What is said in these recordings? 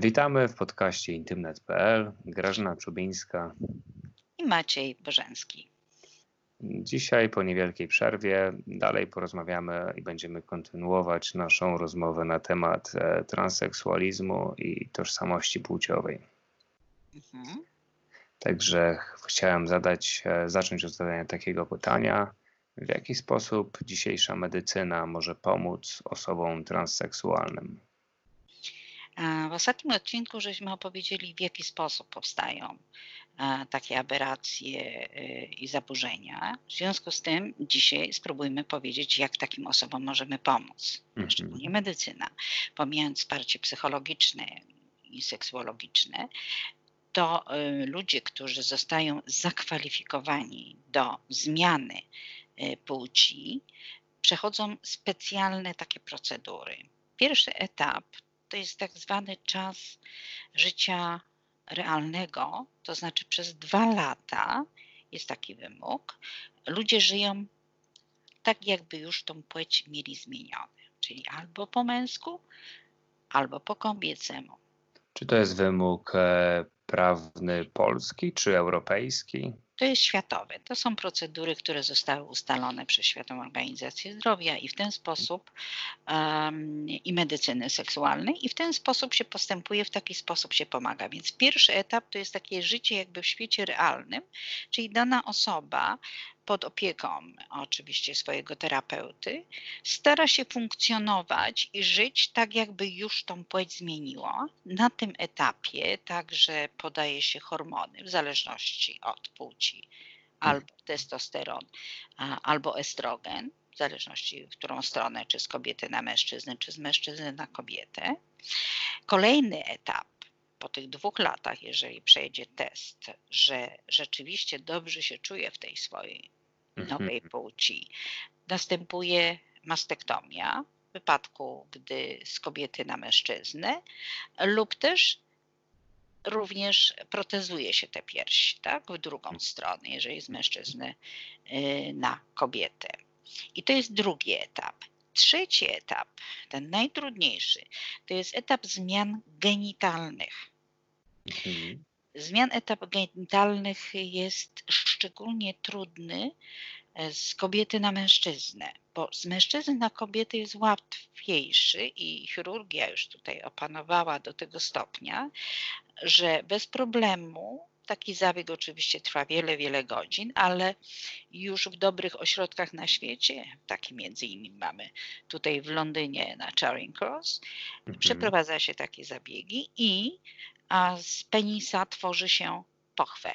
Witamy w podcaście intymnet.pl. Grażyna Czubińska. I Maciej Bożenski. Dzisiaj po niewielkiej przerwie dalej porozmawiamy i będziemy kontynuować naszą rozmowę na temat e, transseksualizmu i tożsamości płciowej. Mhm. Także chciałem zadać, e, zacząć od zadania takiego pytania. W jaki sposób dzisiejsza medycyna może pomóc osobom transseksualnym? W ostatnim odcinku żeśmy opowiedzieli, w jaki sposób powstają e, takie aberracje e, i zaburzenia. W związku z tym dzisiaj spróbujmy powiedzieć, jak takim osobom możemy pomóc, mhm. szczególnie medycyna, pomijając wsparcie psychologiczne i seksuologiczne, to e, ludzie, którzy zostają zakwalifikowani do zmiany płci, przechodzą specjalne takie procedury. Pierwszy etap to jest tak zwany czas życia realnego, to znaczy przez dwa lata jest taki wymóg. Ludzie żyją tak, jakby już tą płeć mieli zmienione, czyli albo po męsku, albo po kobiecemu. Czy to jest wymóg e, prawny polski czy europejski? To jest światowe. To są procedury, które zostały ustalone przez Światową Organizację Zdrowia i w ten sposób um, i medycyny seksualnej i w ten sposób się postępuje, w taki sposób się pomaga. Więc pierwszy etap to jest takie życie jakby w świecie realnym, czyli dana osoba pod opieką oczywiście swojego terapeuty, stara się funkcjonować i żyć tak, jakby już tą płeć zmieniło. Na tym etapie także podaje się hormony w zależności od płci, albo testosteron, albo estrogen, w zależności w którą stronę, czy z kobiety na mężczyznę, czy z mężczyzny na kobietę. Kolejny etap po tych dwóch latach, jeżeli przejdzie test, że rzeczywiście dobrze się czuje w tej swojej Mhm. nowej płci. Następuje mastektomia w wypadku, gdy z kobiety na mężczyznę, lub też również protezuje się te piersi, tak, w drugą mhm. stronę, jeżeli z mężczyzny y, na kobietę. I to jest drugi etap. Trzeci etap, ten najtrudniejszy, to jest etap zmian genitalnych. Mhm. Zmian etap genitalnych jest szczególnie trudny e, z kobiety na mężczyznę, bo z mężczyzny na kobiety jest łatwiejszy i chirurgia już tutaj opanowała do tego stopnia, że bez problemu Taki zabieg oczywiście trwa wiele, wiele godzin, ale już w dobrych ośrodkach na świecie, taki między innymi mamy tutaj w Londynie na Charing Cross, mhm. przeprowadza się takie zabiegi i z penisa tworzy się pochwę.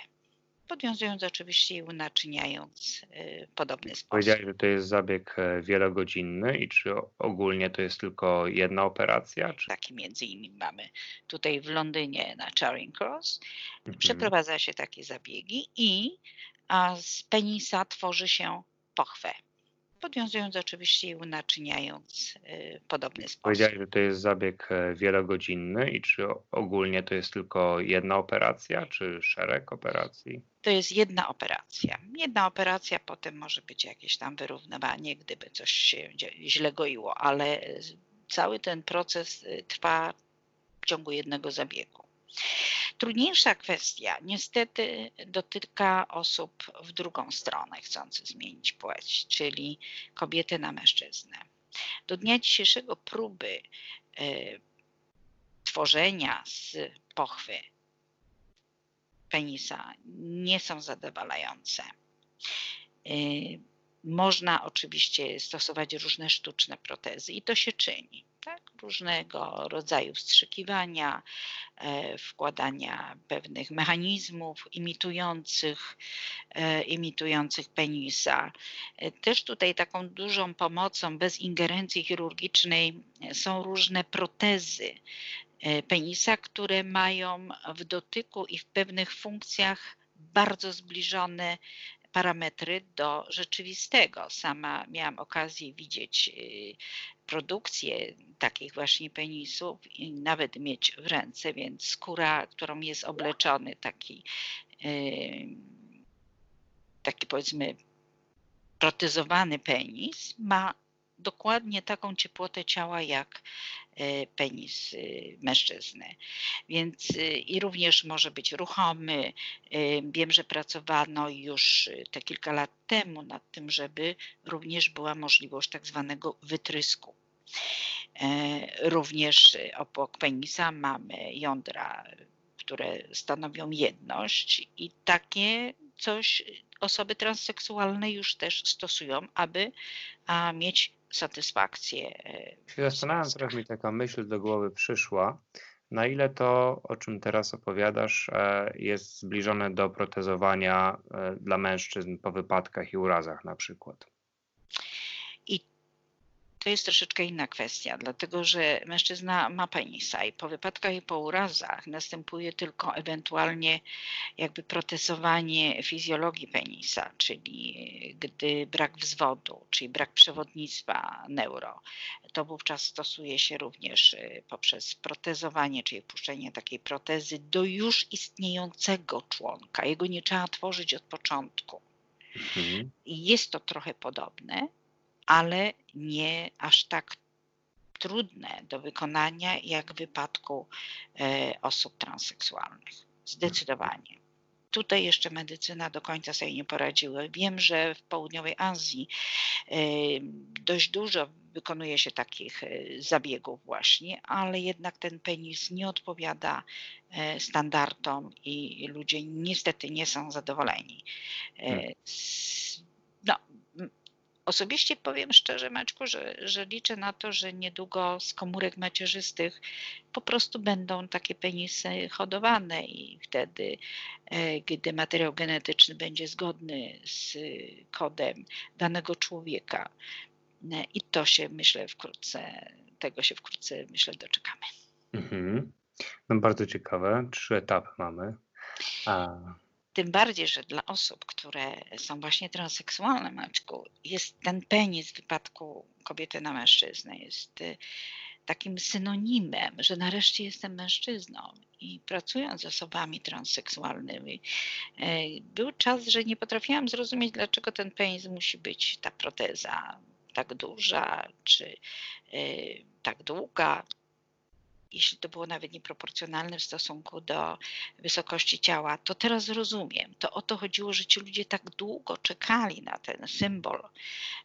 Podwiązując oczywiście i unaczyniając y, podobny sposób. Powiedziałeś, że to jest zabieg e, wielogodzinny i czy ogólnie to jest tylko jedna operacja? Czy... Taki między innymi mamy tutaj w Londynie na Charing Cross. Mhm. Przeprowadza się takie zabiegi i a z penisa tworzy się pochwę podwiązując oczywiście i unaczyniając y, podobny sposób. Powiedziałeś, że to jest zabieg e, wielogodzinny i czy ogólnie to jest tylko jedna operacja, czy szereg operacji? To jest jedna operacja. Jedna operacja, potem może być jakieś tam wyrównywanie, gdyby coś się źle goiło, ale cały ten proces y, trwa w ciągu jednego zabiegu. Trudniejsza kwestia niestety dotyka osób w drugą stronę chcących zmienić płeć, czyli kobiety na mężczyznę. Do dnia dzisiejszego próby y, tworzenia z pochwy penisa nie są zadowalające. Y, można oczywiście stosować różne sztuczne protezy i to się czyni tak? różnego rodzaju wstrzykiwania, e, wkładania pewnych mechanizmów imitujących, e, imitujących penisa. E, też tutaj taką dużą pomocą bez ingerencji chirurgicznej są różne protezy penisa, które mają w dotyku i w pewnych funkcjach bardzo zbliżone parametry do rzeczywistego. Sama miałam okazję widzieć y, produkcję takich właśnie penisów i nawet mieć w ręce, więc skóra, którą jest obleczony taki, y, taki powiedzmy protezowany penis ma dokładnie taką ciepłotę ciała jak e, penis mężczyzny. Więc i również może być ruchomy. Wiem, że pracowano już te kilka lat temu nad tym, żeby również była możliwość tak zwanego wytrysku. Również obok penisa mamy jądra, które stanowią jedność i takie coś osoby transseksualne już też stosują, aby mieć satysfakcję. E, się zastanawiam, teraz mi taka myśl do głowy przyszła. Na ile to, o czym teraz opowiadasz, e, jest zbliżone do protezowania e, dla mężczyzn po wypadkach i urazach na przykład? To jest troszeczkę inna kwestia, dlatego że mężczyzna ma penisa i po wypadkach i po urazach następuje tylko ewentualnie jakby protezowanie fizjologii penisa, czyli gdy brak wzwodu, czyli brak przewodnictwa neuro, to wówczas stosuje się również y, poprzez protezowanie, czyli puszczenie takiej protezy do już istniejącego członka. Jego nie trzeba tworzyć od początku. Mhm. Jest to trochę podobne, ale nie aż tak trudne do wykonania jak w wypadku e, osób transseksualnych. Zdecydowanie. Tutaj jeszcze medycyna do końca sobie nie poradziła. Wiem, że w południowej Azji e, dość dużo wykonuje się takich e, zabiegów właśnie, ale jednak ten penis nie odpowiada standardom i ludzie niestety nie są zadowoleni. Hmm. Osobiście powiem szczerze, Maćku, że, że liczę na to, że niedługo z komórek macierzystych po prostu będą takie penisy hodowane i wtedy, e, gdy materiał genetyczny będzie zgodny z kodem danego człowieka, e, i to się myślę wkrótce, tego się wkrótce myślę doczekamy. Mhm. No bardzo ciekawe. Trzy etapy mamy. A tym bardziej, że dla osób, które są właśnie transseksualne, Maćku, jest ten penis w wypadku kobiety na mężczyznę, jest y, takim synonimem, że nareszcie jestem mężczyzną. I pracując z osobami transseksualnymi, y, był czas, że nie potrafiłam zrozumieć, dlaczego ten penis musi być ta proteza tak duża, czy y, tak długa, jeśli to było nawet nieproporcjonalne w stosunku do wysokości ciała, to teraz rozumiem. To o to chodziło, że ci ludzie tak długo czekali na ten symbol,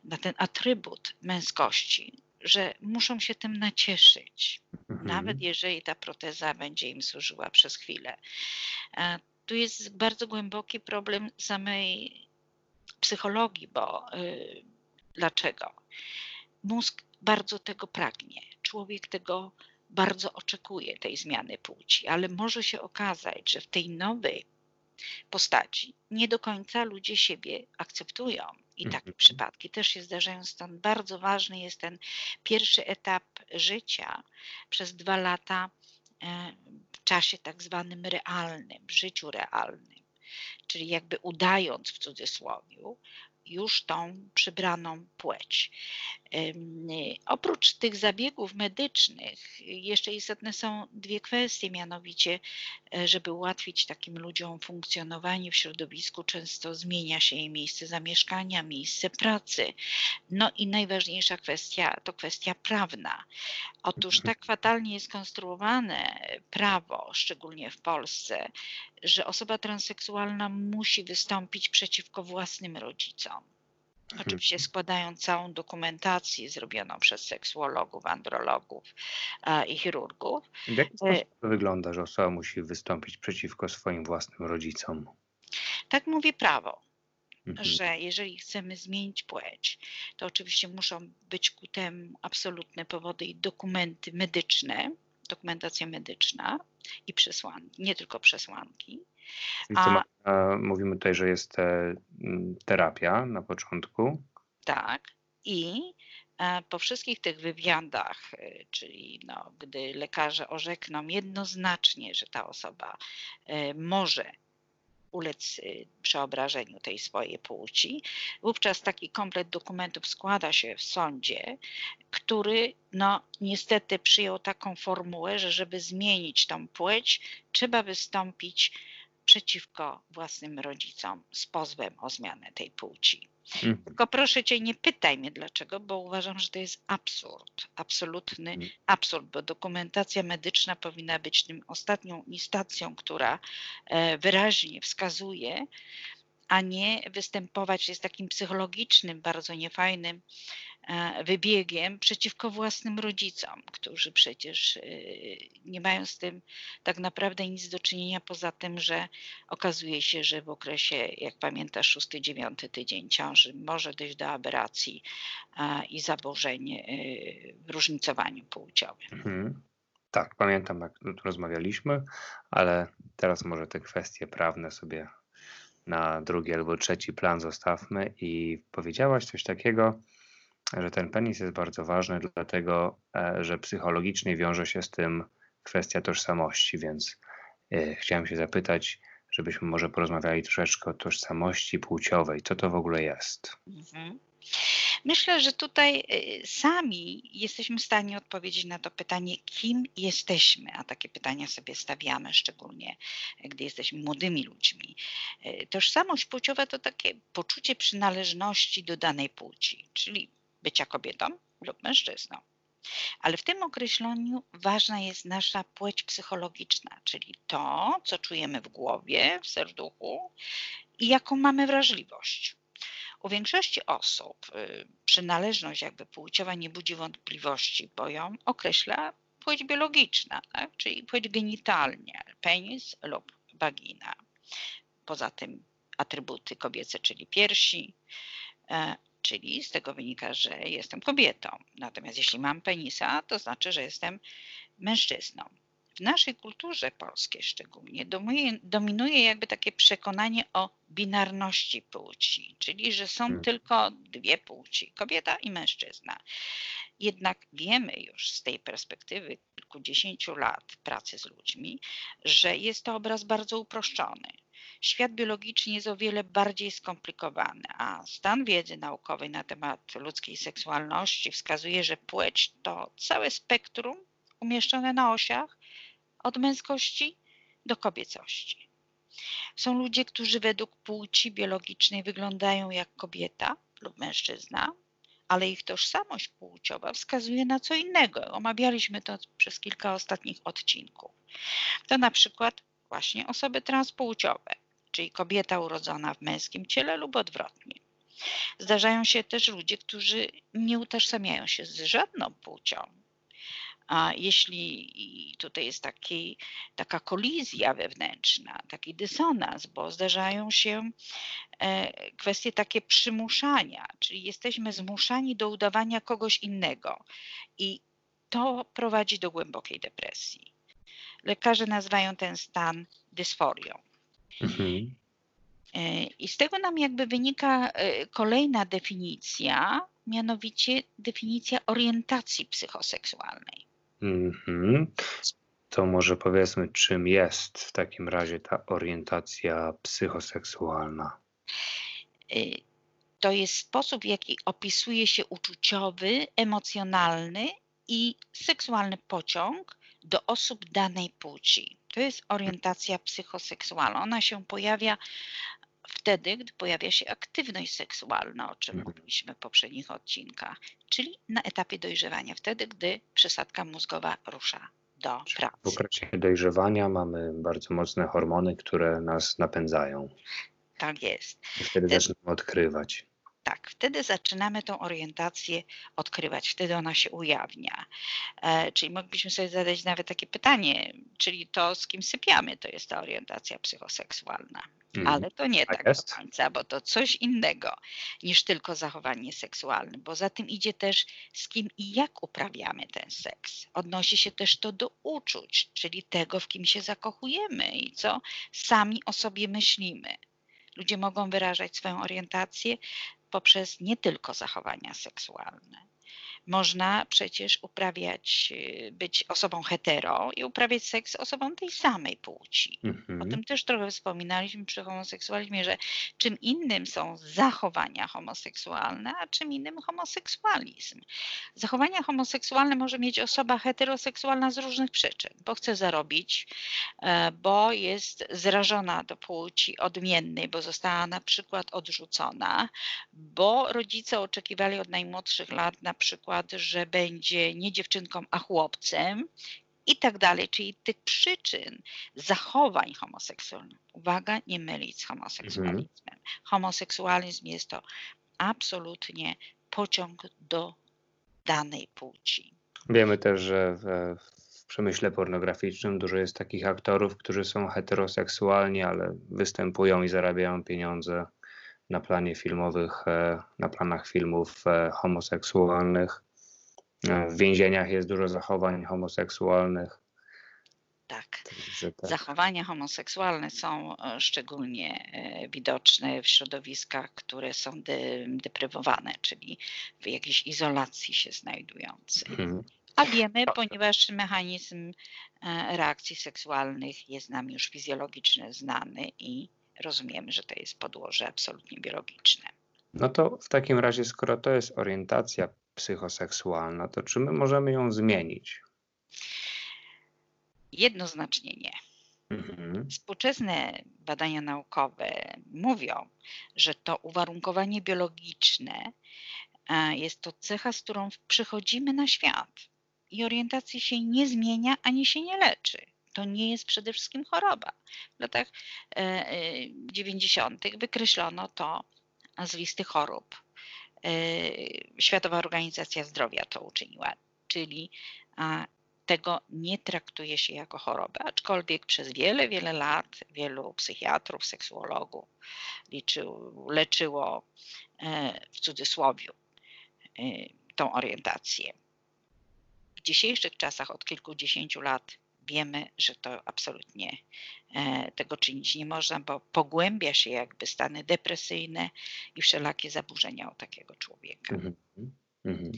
na ten atrybut męskości, że muszą się tym nacieszyć, mhm. nawet jeżeli ta proteza będzie im służyła przez chwilę. E, tu jest bardzo głęboki problem samej psychologii, bo y, dlaczego? Mózg bardzo tego pragnie, człowiek tego bardzo oczekuje tej zmiany płci, ale może się okazać, że w tej nowej postaci nie do końca ludzie siebie akceptują. I takie mhm. przypadki też się zdarzają, stąd bardzo ważny jest ten pierwszy etap życia przez dwa lata e, w czasie tak zwanym realnym, w życiu realnym. Czyli jakby udając w cudzysłowie, już tą przybraną płeć. Oprócz tych zabiegów medycznych, jeszcze istotne są dwie kwestie, mianowicie, e, żeby ułatwić takim ludziom funkcjonowanie w środowisku, często zmienia się jej miejsce zamieszkania, miejsce pracy. No i najważniejsza kwestia to kwestia prawna. Otóż tak fatalnie jest konstruowane prawo, szczególnie w Polsce, że osoba transseksualna musi wystąpić przeciwko własnym rodzicom. Oczywiście składają całą dokumentację zrobioną przez seksuologów, andrologów i chirurgów. W jaki sposób e, to wygląda, że osoba musi wystąpić przeciwko swoim własnym rodzicom? Tak mówi prawo, mhm. że jeżeli chcemy zmienić płeć, to oczywiście muszą być ku temu absolutne powody i dokumenty medyczne, dokumentacja medyczna i przesłanki, nie tylko przesłanki. A, ma, mówimy tutaj, że jest e, terapia na początku. Tak. I e, po wszystkich tych wywiadach, e, czyli no, gdy lekarze orzekną jednoznacznie, że ta osoba może ulec przeobrażeniu tej swojej płci. Wówczas taki komplet dokumentów składa się w sądzie, który no niestety przyjął taką formułę, że żeby zmienić tą płeć, trzeba wystąpić przeciwko własnym rodzicom z pozwem o zmianę tej płci. Mhm. Tylko proszę cię, nie pytaj mnie dlaczego, bo uważam, że to jest absurd, absolutny mhm. absurd, bo dokumentacja medyczna powinna być tym ostatnią instancją, która e, wyraźnie wskazuje, a nie występować jest takim psychologicznym, bardzo niefajnym wybiegiem przeciwko własnym rodzicom, którzy przecież e, nie mają z tym tak naprawdę nic do czynienia poza tym, że okazuje się, że w okresie, jak pamiętasz, szósty, dziewiąty tydzień ciąży może dojść do aberracji i zaburzeń e, w różnicowaniu płciowym. Mhm. Tak, pamiętam, jak rozmawialiśmy, ale teraz może te kwestie prawne sobie na drugi albo trzeci plan zostawmy i powiedziałaś coś takiego, że ten penis jest bardzo ważny, dlatego e, że psychologicznie wiąże się z tym kwestia tożsamości, więc e, chciałem się zapytać, żebyśmy może porozmawiali troszeczkę o tożsamości płciowej. Co to w ogóle jest? Mhm. Myślę, że tutaj y, sami jesteśmy w stanie odpowiedzieć na to pytanie, kim jesteśmy, a takie pytania sobie stawiamy, szczególnie gdy jesteśmy młodymi ludźmi. Tożsamość płciowa to takie poczucie przynależności do danej płci, czyli bycia kobietą lub mężczyzną. Ale w tym określeniu ważna jest nasza płeć psychologiczna, czyli to, co czujemy w głowie, w serduchu i jaką mamy wrażliwość. U większości osób y, przynależność jakby płciowa nie budzi wątpliwości, bo ją określa płeć biologiczna, tak? czyli płeć genitalnie, penis lub wagina. Poza tym atrybuty kobiece, czyli piersi, e, czyli z tego wynika, że jestem kobietą. Natomiast jeśli mam penisa, to znaczy, że jestem mężczyzną w naszej kulturze polskiej szczególnie dominuje, dominuje jakby takie przekonanie o binarności płci, czyli że są hmm. tylko dwie płci, kobieta i mężczyzna. Jednak wiemy już z tej perspektywy kilkudziesięciu lat pracy z ludźmi, że jest to obraz bardzo uproszczony. Świat biologiczny jest o wiele bardziej skomplikowany, a stan wiedzy naukowej na temat ludzkiej seksualności wskazuje, że płeć to całe spektrum umieszczone na osiach od męskości do kobiecości. Są ludzie, którzy według płci biologicznej wyglądają jak kobieta lub mężczyzna, ale ich tożsamość płciowa wskazuje na co innego. Omawialiśmy to przez kilka ostatnich odcinków. To na przykład właśnie osoby transpłciowe, czyli kobieta urodzona w męskim ciele lub odwrotnie. Zdarzają się też ludzie, którzy nie utożsamiają się z żadną płcią, a jeśli tutaj jest taki, taka kolizja wewnętrzna, taki dysonans, bo zdarzają się e, kwestie takie przymuszania, czyli jesteśmy zmuszani do udawania kogoś innego i to prowadzi do głębokiej depresji. Lekarze nazywają ten stan dysforią. Mhm. E, I z tego nam jakby wynika e, kolejna definicja, mianowicie definicja orientacji psychoseksualnej. Mhm. To może powiedzmy, czym jest w takim razie ta orientacja psychoseksualna? Y, to jest sposób, w jaki opisuje się uczuciowy, emocjonalny i seksualny pociąg do osób danej płci. To jest orientacja psychoseksualna. Ona się pojawia wtedy, gdy pojawia się aktywność seksualna, o czym mhm. mówiliśmy w poprzednich odcinkach, czyli na etapie dojrzewania, wtedy, gdy przysadka mózgowa rusza do pracy. W okresie dojrzewania mamy bardzo mocne hormony, które nas napędzają. Tak jest. I wtedy zaczynamy odkrywać. Tak, wtedy zaczynamy tą orientację odkrywać, wtedy ona się ujawnia. E, czyli moglibyśmy sobie zadać nawet takie pytanie, czyli to z kim sypiamy, to jest ta orientacja psychoseksualna. Mhm. Ale to nie tak, tak do końca, bo to coś innego niż tylko zachowanie seksualne, bo za tym idzie też z kim i jak uprawiamy ten seks. Odnosi się też to do uczuć, czyli tego, w kim się zakochujemy i co sami o sobie myślimy. Ludzie mogą wyrażać swoją orientację poprzez nie tylko zachowania seksualne. Można przecież uprawiać, y, być osobą hetero i uprawiać seks z osobą tej samej płci. O Mhm. tym też trochę wspominaliśmy przy homoseksualizmie, że czym innym są zachowania homoseksualne, a czym innym homoseksualizm. Zachowania homoseksualne może mieć osoba heteroseksualna z różnych przyczyn, bo chce zarobić, e, bo jest zrażona do płci odmiennej, bo została na przykład odrzucona, bo rodzice oczekiwali od najmłodszych lat na przykład, że będzie nie dziewczynką, a chłopcem i tak dalej. Czyli tych przyczyn zachowań homoseksualnych, uwaga, nie mylić z homoseksualizmem. Homoseksualizm jest to absolutnie pociąg do danej płci. Wiemy też, że w, w przemyśle pornograficznym dużo jest takich aktorów, którzy są heteroseksualni, ale występują i zarabiają pieniądze na planie filmowych, e, na planach filmów e, homoseksualnych. E, W więzieniach jest dużo zachowań homoseksualnych. Tak. Tak. Zachowania homoseksualne są e, szczególnie e, widoczne w środowiskach, które są de, deprywowane, czyli w jakiejś izolacji się znajdujące. Mhm. A wiemy, ponieważ mechanizm reakcji seksualnych jest nam już fizjologiczny znany i rozumiemy, że to jest podłoże absolutnie biologiczne. No to w takim razie, skoro to jest orientacja psychoseksualna, to czy my możemy ją zmienić? Jednoznacznie nie. Mhm. Współczesne badania naukowe mówią, że to uwarunkowanie biologiczne e, jest to cecha, z którą przychodzimy na świat i orientacji się nie zmienia ani się nie leczy. To nie jest przede wszystkim choroba. W latach e, e, 90. wykreślono to z listy chorób. E, Światowa Organizacja Zdrowia to uczyniła, czyli tego nie traktuje się jako chorobę, aczkolwiek przez wiele, wiele lat wielu psychiatrów, seksuologów leczyło e, w cudzysłowie e, tą orientację. W dzisiejszych czasach od kilkudziesięciu lat wiemy, że to absolutnie e, tego czynić nie można, bo pogłębia się jakby stany depresyjne i wszelakie zaburzenia u takiego człowieka. Mhm. Mhm.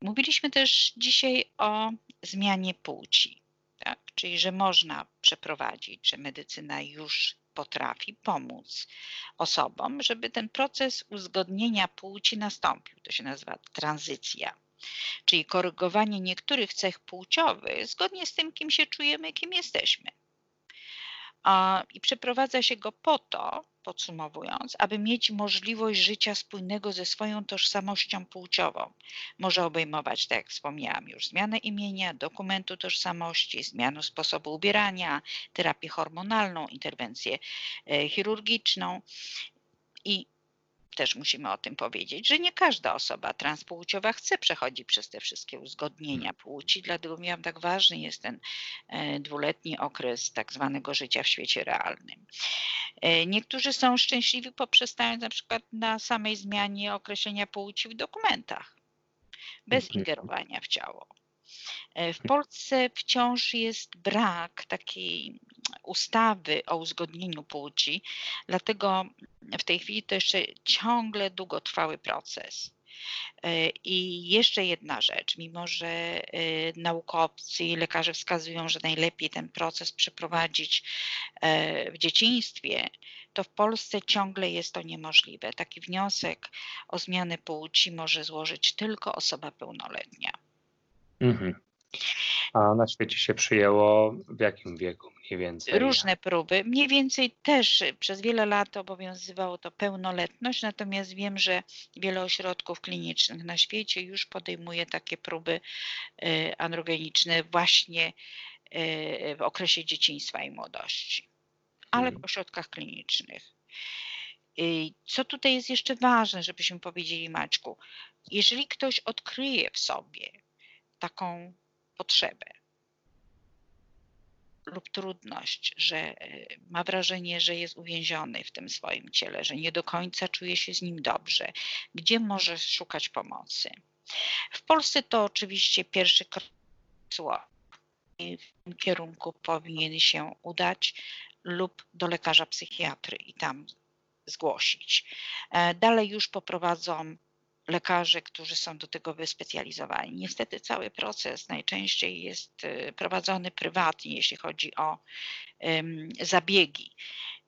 Mówiliśmy też dzisiaj o zmianie płci, tak? czyli że można przeprowadzić, że medycyna już potrafi pomóc osobom, żeby ten proces uzgodnienia płci nastąpił. To się nazywa tranzycja, czyli korygowanie niektórych cech płciowych zgodnie z tym, kim się czujemy, kim jesteśmy. I przeprowadza się go po to, podsumowując, aby mieć możliwość życia spójnego ze swoją tożsamością płciową. Może obejmować, tak jak wspomniałam już, zmianę imienia, dokumentu tożsamości, zmianę sposobu ubierania, terapię hormonalną, interwencję e, chirurgiczną i też musimy o tym powiedzieć, że nie każda osoba transpłciowa chce przechodzić przez te wszystkie uzgodnienia płci, dlatego miałam tak ważny jest ten e, dwuletni okres tak zwanego życia w świecie realnym. E, Niektórzy są szczęśliwi poprzestając na przykład na samej zmianie określenia płci w dokumentach, bez ingerowania w ciało. E, W Polsce wciąż jest brak takiej ustawy o uzgodnieniu płci, dlatego w tej chwili to jeszcze ciągle długotrwały proces. E, I jeszcze jedna rzecz, mimo że e, naukowcy i lekarze wskazują, że najlepiej ten proces przeprowadzić e, w dzieciństwie, to w Polsce ciągle jest to niemożliwe. Taki wniosek o zmianę płci może złożyć tylko osoba pełnoletnia. Mhm. A na świecie się przyjęło w jakim wieku mniej więcej? Różne próby. Mniej więcej też przez wiele lat obowiązywało to pełnoletność, natomiast wiem, że wiele ośrodków klinicznych na świecie już podejmuje takie próby y, androgeniczne właśnie y, w okresie dzieciństwa i młodości, ale w Mhm. ośrodkach klinicznych. Y, Co tutaj jest jeszcze ważne, żebyśmy powiedzieli Maćku, jeżeli ktoś odkryje w sobie taką potrzebę, lub trudność, że e, ma wrażenie, że jest uwięziony w tym swoim ciele, że nie do końca czuje się z nim dobrze, gdzie może szukać pomocy. W Polsce to oczywiście pierwszy krok w tym kierunku powinien się udać lub do lekarza psychiatry i tam zgłosić. E, Dalej już poprowadzą lekarzy, którzy są do tego wyspecjalizowani. Niestety cały proces najczęściej jest y, prowadzony prywatnie, jeśli chodzi o zabiegi,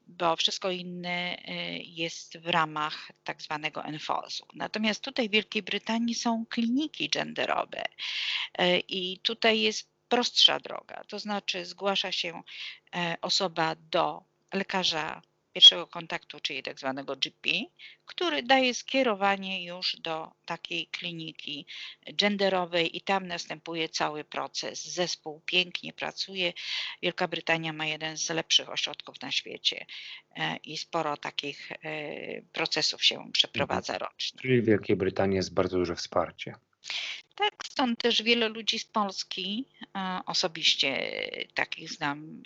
bo wszystko inne y, jest w ramach tak zwanego enfozu. Natomiast tutaj w Wielkiej Brytanii są kliniki genderowe y, i tutaj jest prostsza droga, to znaczy zgłasza się e, osoba do lekarza pierwszego kontaktu, czyli tak zwanego GP, który daje skierowanie już do takiej kliniki genderowej i tam następuje cały proces. Zespół pięknie pracuje. Wielka Brytania ma jeden z lepszych ośrodków na świecie e, i sporo takich e, procesów się przeprowadza mhm. rocznie. Czyli w Wielkiej Brytanii jest bardzo duże wsparcie. Tak, stąd też wiele ludzi z Polski, e, osobiście takich znam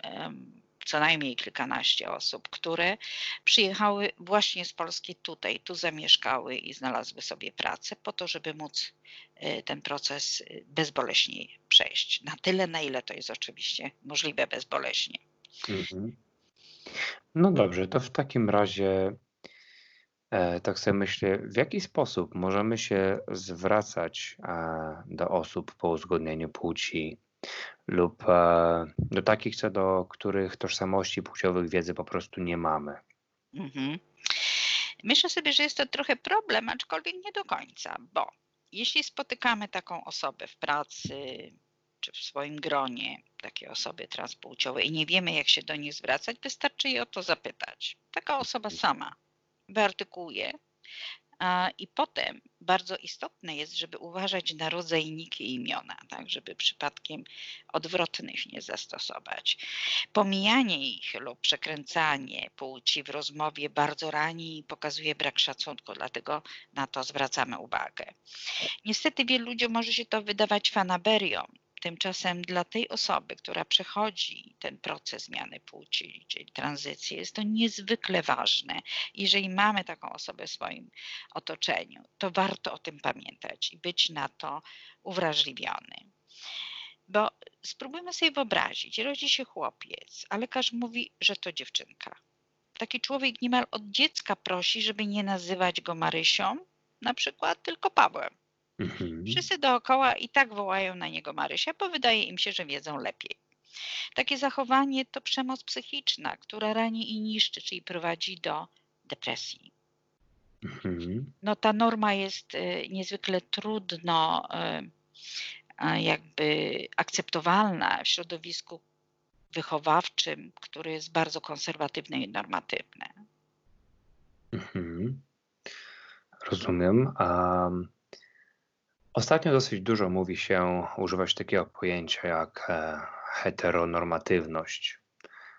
co najmniej kilkanaście osób, które przyjechały właśnie z Polski tutaj, tu zamieszkały i znalazły sobie pracę po to, żeby móc y, ten proces y, bezboleśnie przejść. Na tyle, na ile to jest oczywiście możliwe bezboleśnie. Mhm. No dobrze, to w takim razie e, tak sobie myślę, w jaki sposób możemy się zwracać e, do osób po uzgodnieniu płci lub e, do takich, co do których tożsamości płciowych wiedzy po prostu nie mamy. Mhm. Myślę sobie, że jest to trochę problem, aczkolwiek nie do końca, bo jeśli spotykamy taką osobę w pracy czy w swoim gronie, takie osoby transpłciowe i nie wiemy, jak się do nich zwracać, wystarczy je o to zapytać. Taka osoba sama wyartykułuje, i potem bardzo istotne jest, żeby uważać na rodzajniki imiona, tak, żeby przypadkiem odwrotnych nie zastosować. Pomijanie ich lub przekręcanie płci w rozmowie bardzo rani i pokazuje brak szacunku, dlatego na to zwracamy uwagę. Niestety wielu ludziom może się to wydawać fanaberią, Tymczasem dla tej osoby, która przechodzi ten proces zmiany płci, czyli tranzycji, jest to niezwykle ważne. Jeżeli mamy taką osobę w swoim otoczeniu, to warto o tym pamiętać i być na to uwrażliwiony. Bo spróbujmy sobie wyobrazić, rodzi się chłopiec, a lekarz mówi, że to dziewczynka. Taki człowiek niemal od dziecka prosi, żeby nie nazywać go Marysią, na przykład, tylko Pawłem. Mhm. Wszyscy dookoła i tak wołają na niego Marysia, bo wydaje im się, że wiedzą lepiej. Takie zachowanie to przemoc psychiczna, która rani i niszczy, czyli prowadzi do depresji. Mhm. No ta norma jest y, niezwykle trudno y, jakby akceptowalna w środowisku wychowawczym, które jest bardzo konserwatywne i normatywne. Mhm. Rozumiem. Um, Ostatnio dosyć dużo mówi się, używać takiego pojęcia jak e, heteronormatywność.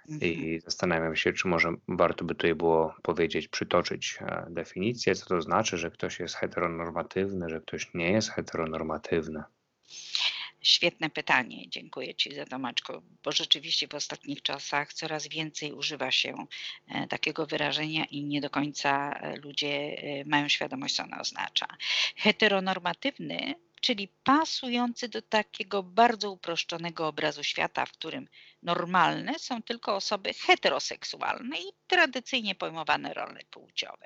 Mhm. I zastanawiam się, czy może warto by tutaj było powiedzieć, przytoczyć e, definicję, co to znaczy, że ktoś jest heteronormatywny, że ktoś nie jest heteronormatywny. Świetne pytanie, dziękuję Ci za to Maczko, bo rzeczywiście w ostatnich czasach coraz więcej używa się e, takiego wyrażenia i nie do końca e, ludzie e, mają świadomość, co ono oznacza. Heteronormatywny, czyli pasujący do takiego bardzo uproszczonego obrazu świata, w którym normalne są tylko osoby heteroseksualne i tradycyjnie pojmowane role płciowe.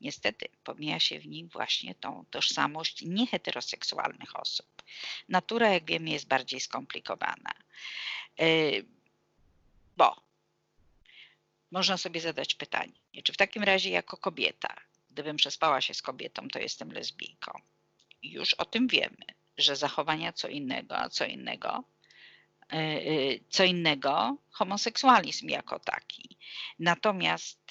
Niestety pomija się w nim właśnie tą tożsamość nieheteroseksualnych osób. Natura, jak wiemy, jest bardziej skomplikowana. E, bo można sobie zadać pytanie, czy w takim razie jako kobieta, gdybym przespała się z kobietą, to jestem lesbijką. Już o tym wiemy, że zachowania co innego, co innego e, e, co innego homoseksualizm jako taki. Natomiast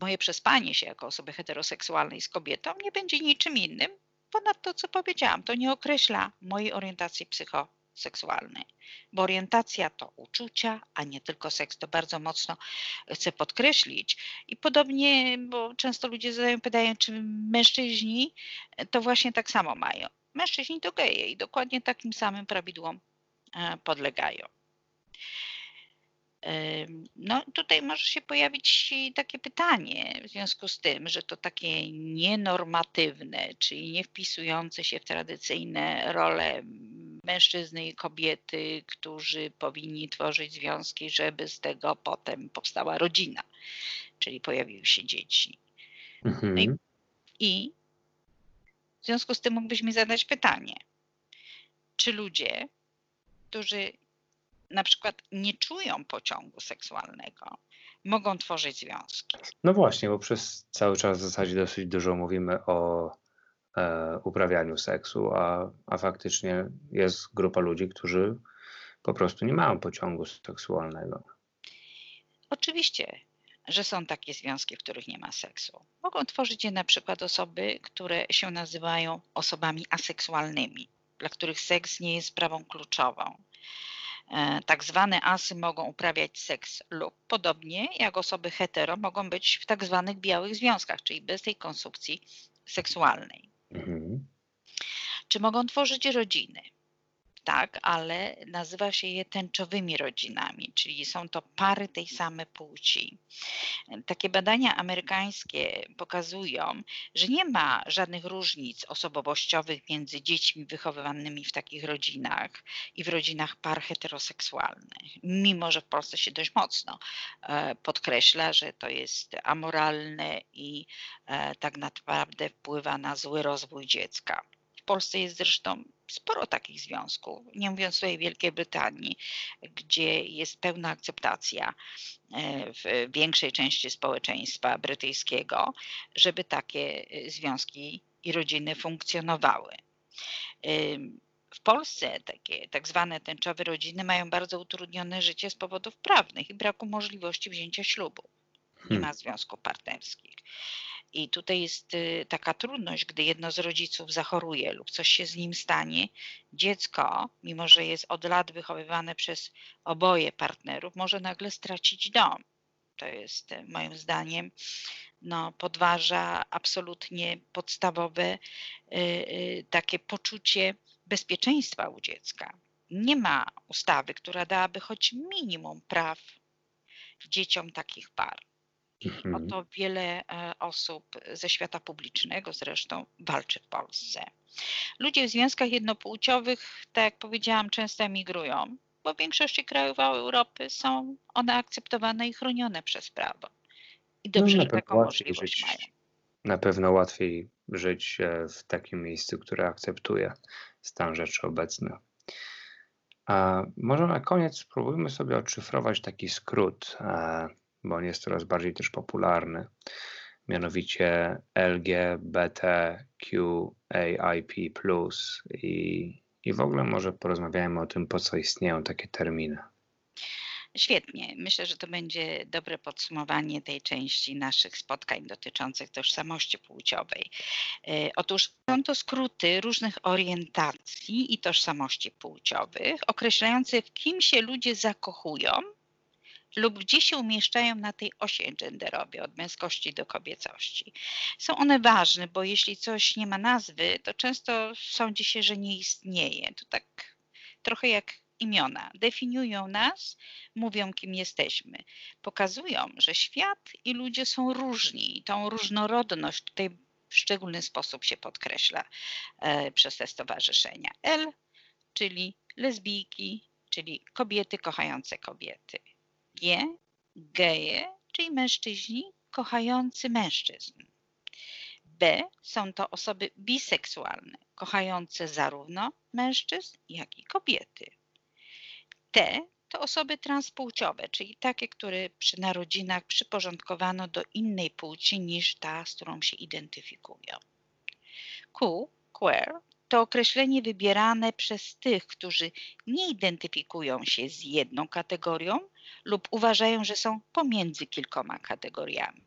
moje przespanie się jako osoby heteroseksualnej z kobietą nie będzie niczym innym ponad to, co powiedziałam. To nie określa mojej orientacji psychoseksualnej, bo orientacja to uczucia, a nie tylko seks. To bardzo mocno chcę podkreślić. I podobnie, bo często ludzie zadają pytanie, czy mężczyźni to właśnie tak samo mają. Mężczyźni to geje i dokładnie takim samym prawidłom e, podlegają. No, tutaj może się pojawić takie pytanie w związku z tym, że to takie nienormatywne, czyli nie wpisujące się w tradycyjne role mężczyzny i kobiety, którzy powinni tworzyć związki, żeby z tego potem powstała rodzina, czyli pojawiły się dzieci. Mhm. No i, I W związku z tym mógłbyś mi zadać pytanie, czy ludzie, którzy na przykład nie czują pociągu seksualnego, mogą tworzyć związki? No właśnie, bo przez cały czas w zasadzie dosyć dużo mówimy o e, uprawianiu seksu, a, a faktycznie jest grupa ludzi, którzy po prostu nie mają pociągu seksualnego. Oczywiście, że są takie związki, w których nie ma seksu. Mogą tworzyć je na przykład osoby, które się nazywają osobami aseksualnymi, dla których seks nie jest sprawą kluczową. E, tak zwane asy mogą uprawiać seks lub podobnie jak osoby hetero mogą być w tak zwanych białych związkach, czyli bez tej konsumpcji seksualnej. Mhm. Czy mogą tworzyć rodziny? Tak, ale nazywa się je tęczowymi rodzinami, czyli są to pary tej samej płci. Takie badania amerykańskie pokazują, że nie ma żadnych różnic osobowościowych między dziećmi wychowywanymi w takich rodzinach i w rodzinach par heteroseksualnych, mimo że w Polsce się dość mocno e, podkreśla, że to jest amoralne i e, tak naprawdę wpływa na zły rozwój dziecka. W Polsce jest zresztą sporo takich związków, nie mówiąc tutaj o Wielkiej Brytanii, gdzie jest pełna akceptacja e, w większej części społeczeństwa brytyjskiego, żeby takie e, związki i rodziny funkcjonowały. W Polsce takie tak zwane tęczowe rodziny mają bardzo utrudnione życie z powodów prawnych i braku możliwości wzięcia ślubu. Nie hmm. ma związków partnerskich. I tutaj jest y, taka trudność, gdy jedno z rodziców zachoruje lub coś się z nim stanie, dziecko, mimo że jest od lat wychowywane przez oboje partnerów, może nagle stracić dom. To jest y, moim zdaniem no, podważa absolutnie podstawowe y, takie poczucie bezpieczeństwa u dziecka. Nie ma ustawy, która dałaby choć minimum praw dzieciom takich par. Mhm. to wiele e, osób ze świata publicznego zresztą walczy w Polsce. Ludzie w związkach jednopłciowych, tak jak powiedziałam, często emigrują, bo w większości krajów Europy są one akceptowane i chronione przez prawo. I dobrze, no, że taką możliwość żyć, mają. Na pewno łatwiej żyć e, w takim miejscu, które akceptuje stan rzeczy obecny. A może na koniec spróbujmy sobie odszyfrować taki skrót e, bo on jest coraz bardziej też popularny, mianowicie LGBTQAIP+. I, I w ogóle może porozmawiajmy o tym, po co istnieją takie terminy. Świetnie. Myślę, że to będzie dobre podsumowanie tej części naszych spotkań dotyczących tożsamości płciowej. E, otóż są to skróty różnych orientacji i tożsamości płciowych, w kim się ludzie zakochują lub gdzie się umieszczają na tej osi genderowej, od męskości do kobiecości. Są one ważne, bo jeśli coś nie ma nazwy, to często sądzi się, że nie istnieje. To tak trochę jak imiona. Definiują nas, mówią, kim jesteśmy. Pokazują, że świat i ludzie są różni i tą różnorodność tutaj w szczególny sposób się podkreśla e, przez te stowarzyszenia. L, czyli lesbijki, czyli kobiety kochające kobiety. G, geje, czyli mężczyźni kochający mężczyzn. B są to osoby biseksualne, kochające zarówno mężczyzn, jak i kobiety. T to osoby transpłciowe, czyli takie, które przy narodzinach przyporządkowano do innej płci niż ta, z którą się identyfikują. Q, queer, to określenie wybierane przez tych, którzy nie identyfikują się z jedną kategorią lub uważają, że są pomiędzy kilkoma kategoriami.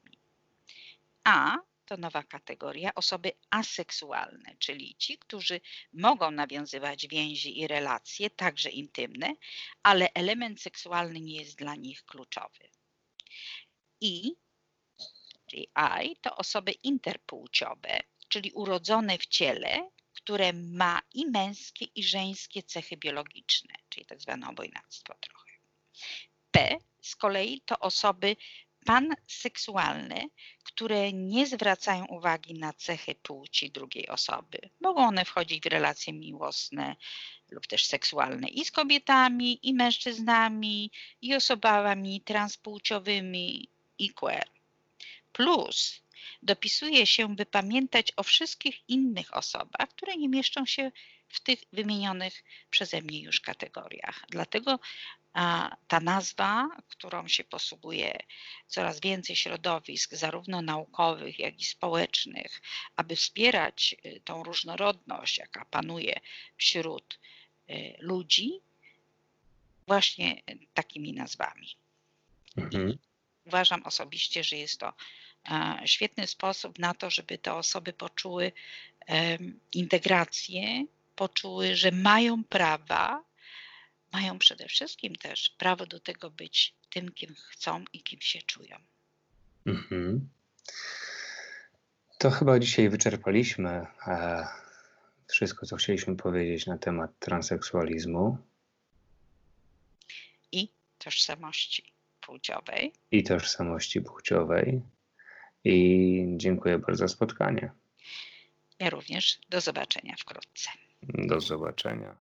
A to nowa kategoria osoby aseksualne, czyli ci, którzy mogą nawiązywać więzi i relacje, także intymne, ale element seksualny nie jest dla nich kluczowy. I, czyli I, to osoby interpłciowe, czyli urodzone w ciele, które ma i męskie, i żeńskie cechy biologiczne, czyli tak zwane obojnactwo trochę. P z kolei to osoby panseksualne, które nie zwracają uwagi na cechy płci drugiej osoby. Mogą one wchodzić w relacje miłosne lub też seksualne i z kobietami, i mężczyznami, i osobami transpłciowymi, i queer. Plus dopisuje się, by pamiętać o wszystkich innych osobach, które nie mieszczą się w tych wymienionych przeze mnie już kategoriach. Dlatego ta nazwa, którą się posługuje coraz więcej środowisk, zarówno naukowych, jak i społecznych, aby wspierać y, tą różnorodność, jaka panuje wśród y, ludzi, właśnie takimi nazwami. Mhm. Uważam osobiście, że jest to świetny sposób na to, żeby te osoby poczuły integrację, poczuły, że mają prawa, mają przede wszystkim też prawo do tego być tym, kim chcą i kim się czują. Mhm. To chyba dzisiaj wyczerpaliśmy e, wszystko, co chcieliśmy powiedzieć na temat transseksualizmu I tożsamości płciowej. i tożsamości płciowej. I dziękuję bardzo za spotkanie. Ja również. Do zobaczenia wkrótce. Do zobaczenia.